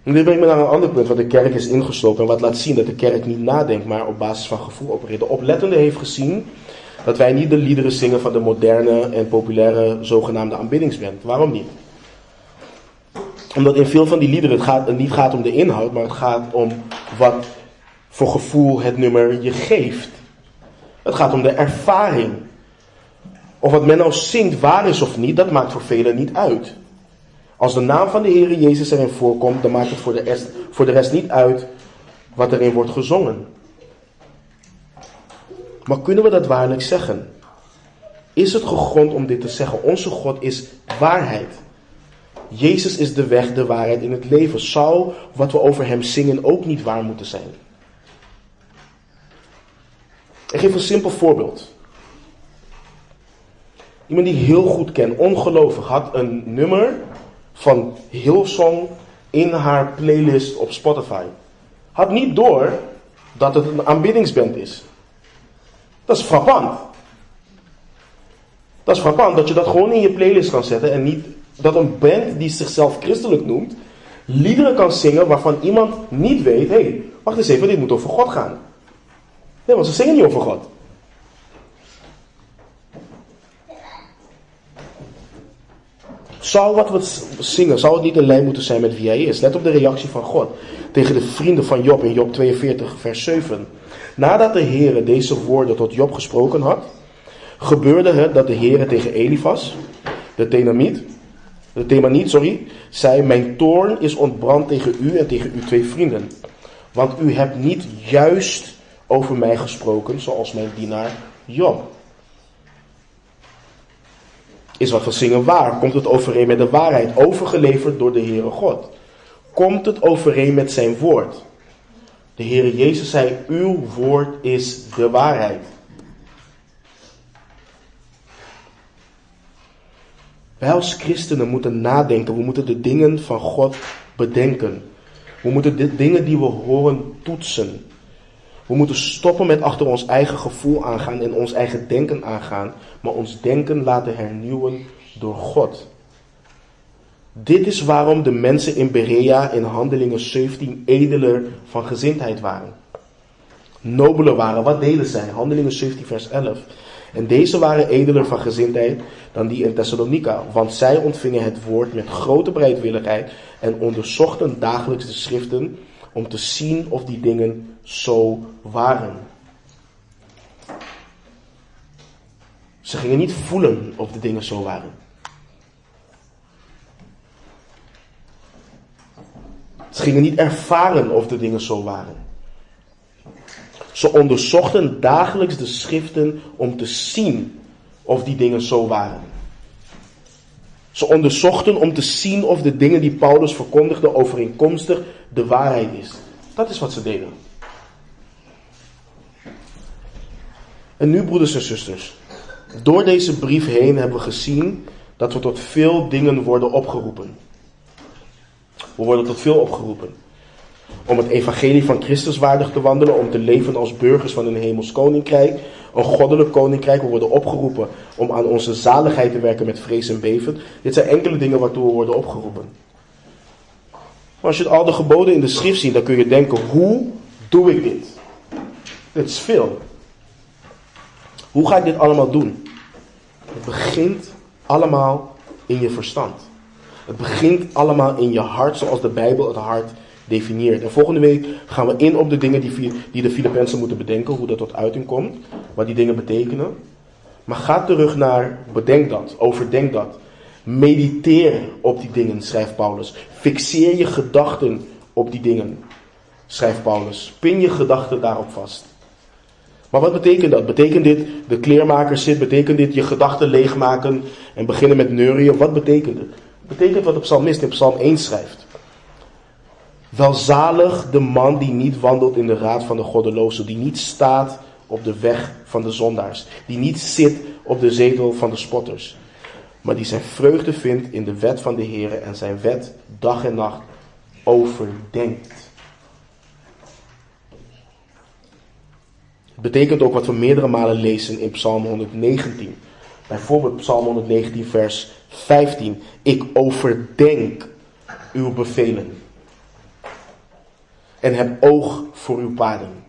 [SPEAKER 1] En dit brengt me naar een ander punt, wat de kerk is ingeslopen en wat laat zien dat de kerk niet nadenkt, maar op basis van gevoel opereert. De oplettende heeft gezien dat wij niet de liederen zingen van de moderne en populaire zogenaamde aanbiddingsband. Waarom niet? Omdat in veel van die liederen het, gaat, het niet gaat om de inhoud, maar het gaat om wat voor gevoel het nummer je geeft. Het gaat om de ervaring. Of wat men nou zingt waar is of niet, dat maakt voor velen niet uit. Als de naam van de Heer Jezus erin voorkomt, dan maakt het voor de, rest, voor de rest niet uit wat erin wordt gezongen. Maar kunnen we dat waarlijk zeggen? Is het gegrond om dit te zeggen? Onze God is waarheid. Jezus is de weg, de waarheid in het leven. Zou wat we over hem zingen ook niet waar moeten zijn? Ik geef een simpel voorbeeld. Iemand die heel goed ken, ongelovig, had een nummer van Hillsong in haar playlist op Spotify. Had niet door dat het een aanbiddingsband is. Dat is frappant. Dat is frappant dat je dat gewoon in je playlist kan zetten en niet dat een band die zichzelf christelijk noemt, liederen kan zingen waarvan iemand niet weet, hé, hey, wacht eens even, dit moet over God gaan. Nee, want ze zingen niet over God. Zou wat we zingen, zou het niet in lijn moeten zijn met wie hij is? Let op de reactie van God tegen de vrienden van Job in Job 42, vers 7. Nadat de Heere deze woorden tot Job gesproken had, gebeurde het dat de Heere tegen Elifas, de Tenamiet, de Themaniet, sorry, zei: Mijn toorn is ontbrand tegen u en tegen uw twee vrienden. Want u hebt niet juist over mij gesproken, zoals mijn dienaar Job. Is wat we zingen waar? Komt het overeen met de waarheid, overgeleverd door de Heere God? Komt het overeen met zijn woord? De Heere Jezus zei: Uw woord is de waarheid. Wij als christenen moeten nadenken. We moeten de dingen van God bedenken. We moeten de dingen die we horen toetsen. We moeten stoppen met achter ons eigen gevoel aangaan en ons eigen denken aangaan, maar ons denken laten hernieuwen door God. Dit is waarom de mensen in Berea in Handelingen 17 edeler van gezindheid waren. Nobeler waren. Wat deden zij? Handelingen 17 vers 11. En deze waren edeler van gezindheid dan die in Thessalonica, want zij ontvingen het woord met grote bereidwilligheid en onderzochten dagelijks de schriften om te zien of die dingen zo waren. Ze gingen niet voelen of de dingen zo waren. Ze gingen niet ervaren of de dingen zo waren. Ze onderzochten dagelijks de schriften om te zien of die dingen zo waren. Ze onderzochten om te zien of de dingen die Paulus verkondigde overeenkomstig de waarheid is. Dat is wat ze deden. En nu, broeders en zusters, door deze brief heen hebben we gezien dat we tot veel dingen worden opgeroepen. We worden tot veel opgeroepen. Om het evangelie van Christus waardig te wandelen, om te leven als burgers van een hemels koninkrijk, een goddelijk koninkrijk. We worden opgeroepen om aan onze zaligheid te werken met vrees en beven. Dit zijn enkele dingen waartoe we worden opgeroepen. Maar als je al de geboden in de schrift ziet, dan kun je denken, hoe doe ik dit? Dit is veel. Hoe ga ik dit allemaal doen? Het begint allemaal in je verstand. Het begint allemaal in je hart, zoals de Bijbel het hart definieert. En volgende week gaan we in op de dingen die, die de Filippenzen moeten bedenken, hoe dat tot uiting komt, wat die dingen betekenen. Maar ga terug naar, bedenk dat, overdenk dat. Mediteer op die dingen, schrijft Paulus. Fixeer je gedachten op die dingen, schrijft Paulus. Pin je gedachten daarop vast. Maar wat betekent dat? Betekent dit de kleermaker zit? Betekent dit je gedachten leegmaken en beginnen met neurien? Wat betekent het? Betekent wat de psalmist in psalm 1 schrijft. Welzalig de man die niet wandelt in de raad van de goddelozen, die niet staat op de weg van de zondaars, die niet zit op de zetel van de spotters, maar die zijn vreugde vindt in de wet van de Heer en zijn wet dag en nacht overdenkt. Het betekent ook wat we meerdere malen lezen in Psalm 119. Bijvoorbeeld Psalm 119, vers 15. Ik overdenk uw bevelen en heb oog voor uw paden.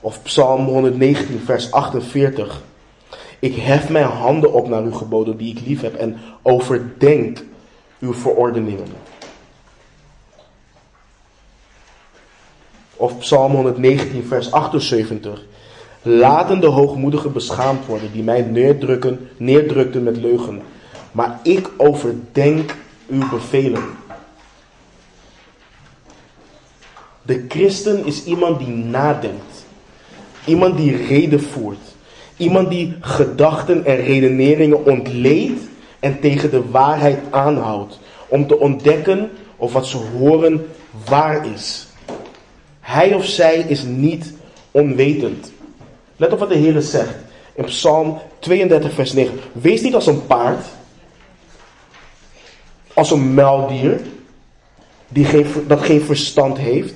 [SPEAKER 1] Of Psalm 119, vers 48. Ik hef mijn handen op naar uw geboden die ik lief heb en overdenk uw verordeningen. Of Psalm 119, vers 78. Laten de hoogmoedigen beschaamd worden die mij neerdrukken, neerdrukten met leugen. Maar ik overdenk uw bevelen. De christen is iemand die nadenkt. Iemand die reden voert. Iemand die gedachten en redeneringen ontleedt en tegen de waarheid aanhoudt. Om te ontdekken of wat ze horen waar is. Hij of zij is niet onwetend. Let op wat de Heer zegt in Psalm 32, vers 9. Wees niet als een paard, als een muildier, die geen, dat geen verstand heeft.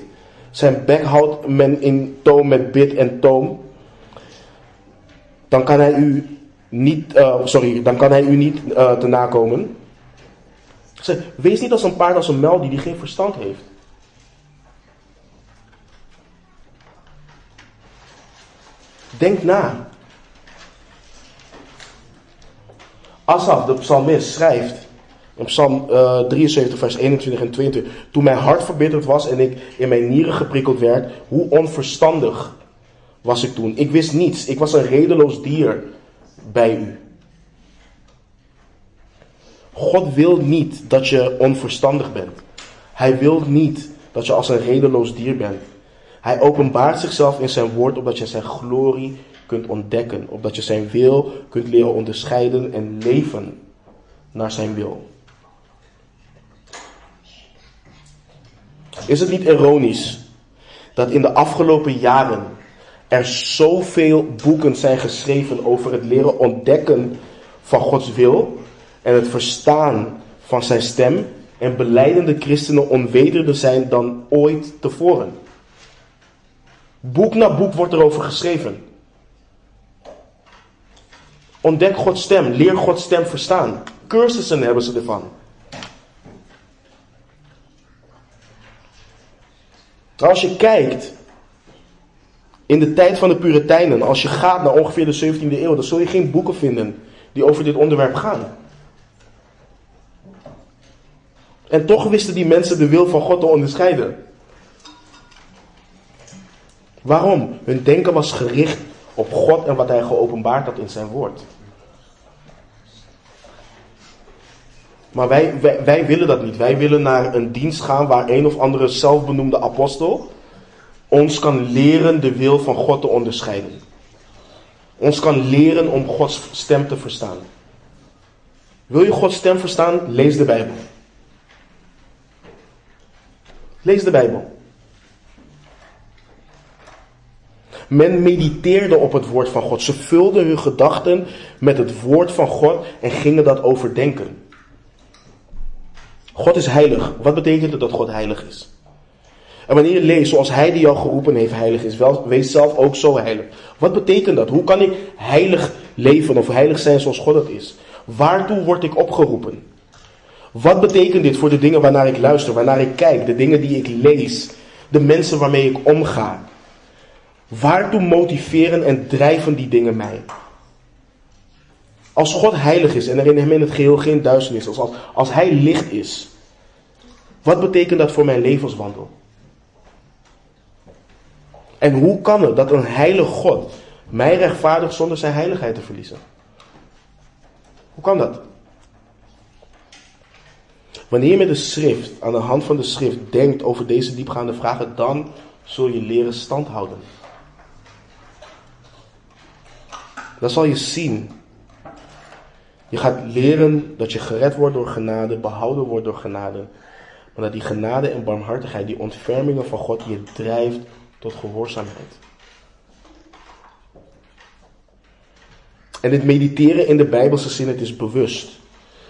[SPEAKER 1] Zijn bek houdt men in toom met bit en toom. Dan kan hij u niet, uh, sorry, dan kan hij u niet uh, te nakomen. Wees niet als een paard, als een muildier die geen verstand heeft. Denk na. Asaf, de psalmist, schrijft in Psalm uh, eh, 73, vers 21 en 22. Toen mijn hart verbitterd was en ik in mijn nieren geprikkeld werd, hoe onverstandig was ik toen. Ik wist niets. Ik was een redeloos dier bij u. God wil niet dat je onverstandig bent. Hij wil niet dat je als een redeloos dier bent. Hij openbaart zichzelf in zijn woord opdat je zijn glorie kunt ontdekken. Opdat je zijn wil kunt leren onderscheiden en leven naar zijn wil. Is het niet ironisch dat in de afgelopen jaren er zoveel boeken zijn geschreven over het leren ontdekken van Gods wil en het verstaan van zijn stem en beleidende christenen onwederder zijn dan ooit tevoren? Boek na boek wordt erover geschreven. Ontdek Gods stem, leer Gods stem verstaan. Cursussen hebben ze ervan. Als je kijkt in de tijd van de Puritijnen, als je gaat naar ongeveer de 17e eeuw, dan zul je geen boeken vinden die over dit onderwerp gaan. En toch wisten die mensen de wil van God te onderscheiden. Waarom? Hun denken was gericht op God en wat Hij geopenbaard had in zijn woord. Maar wij, wij, willen dat niet. Wij willen naar een dienst gaan waar een of andere zelfbenoemde apostel ons kan leren de wil van God te onderscheiden. Ons kan leren om Gods stem te verstaan. Wil je Gods stem verstaan? Lees de Bijbel. Lees de Bijbel. Men mediteerde op het woord van God. Ze vulden hun gedachten met het woord van God en gingen dat overdenken. God is heilig. Wat betekent het dat God heilig is? En wanneer je leest zoals hij die jou geroepen heeft heilig is, wees zelf ook zo heilig. Wat betekent dat? Hoe kan ik heilig leven of heilig zijn zoals God het is? Waartoe word ik opgeroepen? Wat betekent dit voor de dingen waarnaar ik luister, waarnaar ik kijk, de dingen die ik lees, de mensen waarmee ik omga? Waartoe motiveren en drijven die dingen mij? Als God heilig is en er in hem in het geheel geen duisternis is, als, als hij licht is, wat betekent dat voor mijn levenswandel? En hoe kan het dat een heilige God mij rechtvaardigt zonder zijn heiligheid te verliezen? Hoe kan dat? Wanneer je met de schrift, aan de hand van de schrift, denkt over deze diepgaande vragen, dan zul je leren stand houden. Dan zal je zien. Je gaat leren dat je gered wordt door genade, behouden wordt door genade. Maar dat die genade en barmhartigheid, die ontfermingen van God, je drijft tot gehoorzaamheid. En het mediteren in de Bijbelse zin, het is bewust.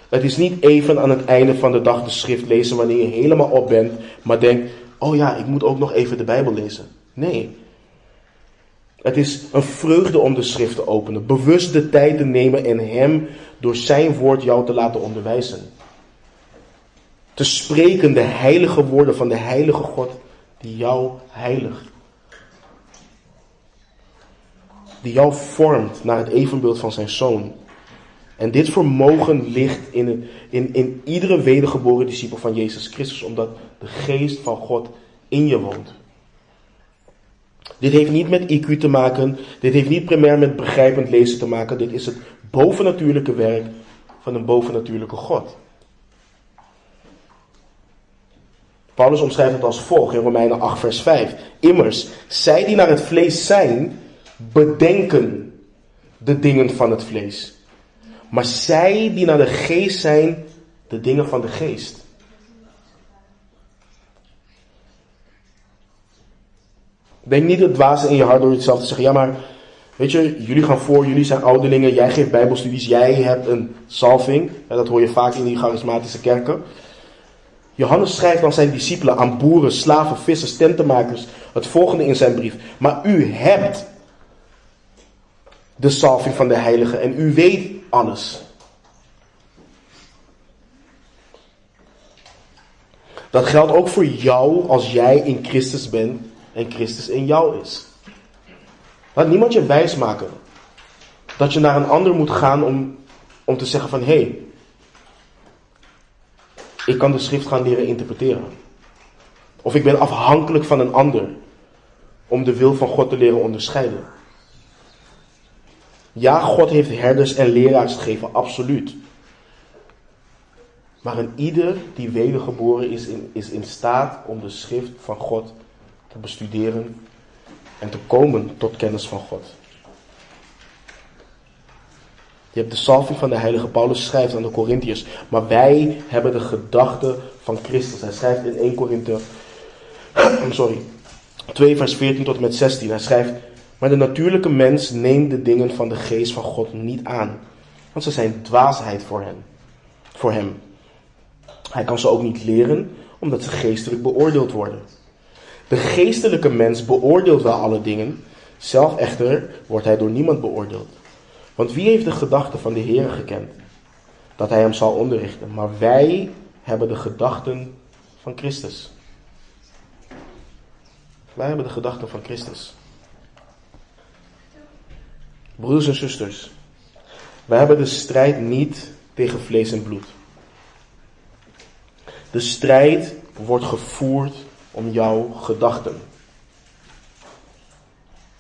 [SPEAKER 1] Het is niet even aan het einde van de dag de schrift lezen wanneer je helemaal op bent, maar denkt, oh ja, ik moet ook nog even de Bijbel lezen. Nee. Het is een vreugde om de schrift te openen, bewust de tijd te nemen en Hem door Zijn woord jou te laten onderwijzen. Te spreken de heilige woorden van de heilige God die jou heiligt. Die jou vormt naar het evenbeeld van zijn zoon. En dit vermogen ligt in, in, in iedere wedergeboren discipel van Jezus Christus, omdat de geest van God in je woont. Dit heeft niet met IQ te maken, dit heeft niet primair met begrijpend lezen te maken, dit is het bovennatuurlijke werk van een bovennatuurlijke God. Paulus omschrijft het als volgt in Romeinen 8, vers 5. Immers, zij die naar het vlees zijn, bedenken de dingen van het vlees. Maar zij die naar de geest zijn, de dingen van de geest. Denk niet het dwaze in je hart door jezelf te zeggen, ja maar, weet je, jullie gaan voor, jullie zijn ouderlingen, jij geeft bijbelstudies, jij hebt een salving. dat hoor je vaak in die charismatische kerken. Johannes schrijft aan zijn discipelen, aan boeren, slaven, vissers, tentenmakers, het volgende in zijn brief. Maar u hebt de salving van de heilige en u weet alles. Dat geldt ook voor jou als jij in Christus bent en Christus in jou is. Laat niemand je wijsmaken dat je naar een ander moet gaan om, om te zeggen van hé, hey, ik kan de schrift gaan leren interpreteren. Of ik ben afhankelijk van een ander om de wil van God te leren onderscheiden. Ja, God heeft herders en leraars gegeven, absoluut. Maar een ieder die wedergeboren is, is in staat om de schrift van God bestuderen en te komen tot kennis van God. Je hebt de salving van de heilige Paulus schrijft aan de Corinthiërs. Maar wij hebben de gedachte van Christus. Hij schrijft in 1 Korinthe, sorry, 2 vers 14 tot en met 16. Hij schrijft, maar de natuurlijke mens neemt de dingen van de geest van God niet aan. Want ze zijn dwaasheid voor hem. Voor hem. Hij kan ze ook niet leren, omdat ze geestelijk beoordeeld worden. De geestelijke mens beoordeelt wel alle dingen, zelf echter wordt hij door niemand beoordeeld. Want wie heeft de gedachten van de Heer gekend? Dat hij hem zal onderrichten. Maar wij hebben de gedachten van Christus. Wij hebben de gedachten van Christus. Broeders en zusters, wij hebben de strijd niet tegen vlees en bloed. De strijd wordt gevoerd om jouw gedachten.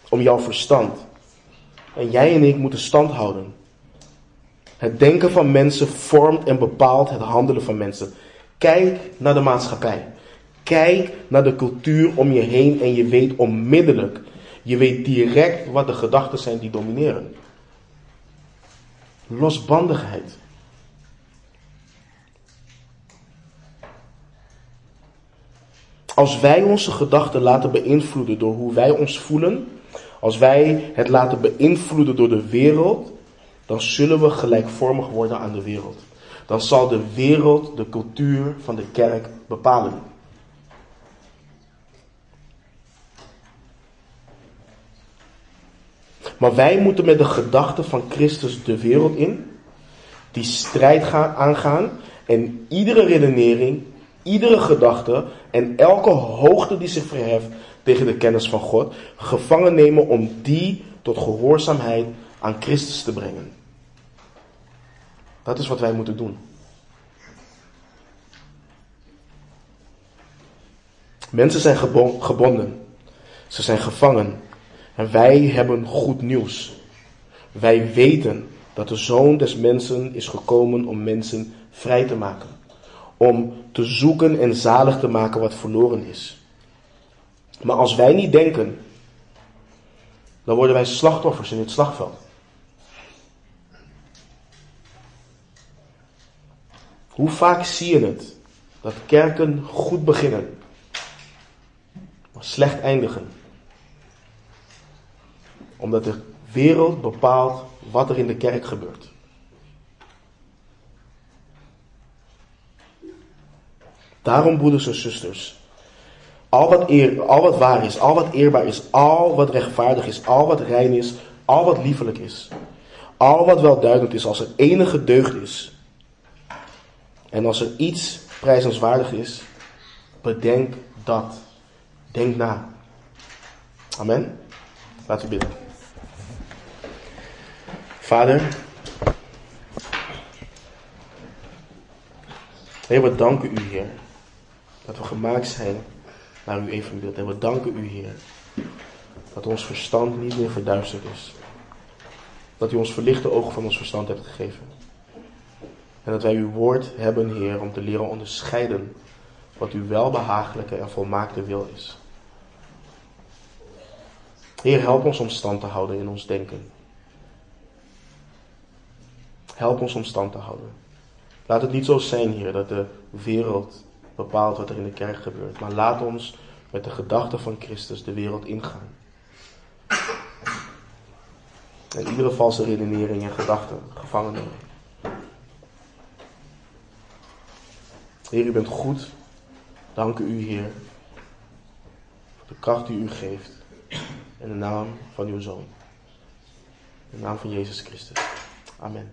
[SPEAKER 1] Om jouw verstand. En jij en ik moeten stand houden. Het denken van mensen vormt en bepaalt het handelen van mensen. Kijk naar de maatschappij. Kijk naar de cultuur om je heen en je weet onmiddellijk, je weet direct wat de gedachten zijn die domineren. Losbandigheid. Als wij onze gedachten laten beïnvloeden door hoe wij ons voelen, als wij het laten beïnvloeden door de wereld, dan zullen we gelijkvormig worden aan de wereld. Dan zal de wereld de cultuur van de kerk bepalen. Maar wij moeten met de gedachten van Christus de wereld in, die strijd gaan, aangaan en iedere redenering, iedere gedachte en elke hoogte die zich verheft tegen de kennis van God, gevangen nemen om die tot gehoorzaamheid aan Christus te brengen. Dat is wat wij moeten doen. Mensen zijn gebonden. Ze zijn gevangen. En wij hebben goed nieuws. Wij weten dat de Zoon des Mensen is gekomen om mensen vrij te maken. Om te zoeken en zalig te maken wat verloren is. Maar als wij niet denken, dan worden wij slachtoffers in het slagveld. Hoe vaak zie je het dat kerken goed beginnen, maar slecht eindigen? Omdat de wereld bepaalt wat er in de kerk gebeurt. Daarom, broeders en zusters, al wat, eer, al wat waar is, al wat eerbaar is, al wat rechtvaardig is, al wat rein is, al wat liefelijk is, al wat welduidend is, als er enige deugd is, en als er iets prijzenswaardig is, bedenk dat. Denk na. Amen. Laten we bidden. Vader, Heer, we danken u, Heer, dat we gemaakt zijn naar uw evenbeeld. En we danken u, Heer, dat ons verstand niet meer verduisterd is. Dat u ons verlichte ogen van ons verstand hebt gegeven. En dat wij uw woord hebben, Heer, om te leren onderscheiden wat uw welbehagelijke en volmaakte wil is. Heer, help ons om stand te houden in ons denken. Help ons om stand te houden. Laat het niet zo zijn, Heer, dat de wereld bepaalt wat er in de kerk gebeurt. Maar laat ons met de gedachten van Christus de wereld ingaan. En iedere valse redenering en gedachte gevangen nemen. Heer, u bent goed. Dank u, Heer, voor de kracht die u geeft. In de naam van uw Zoon. In de naam van Jezus Christus. Amen.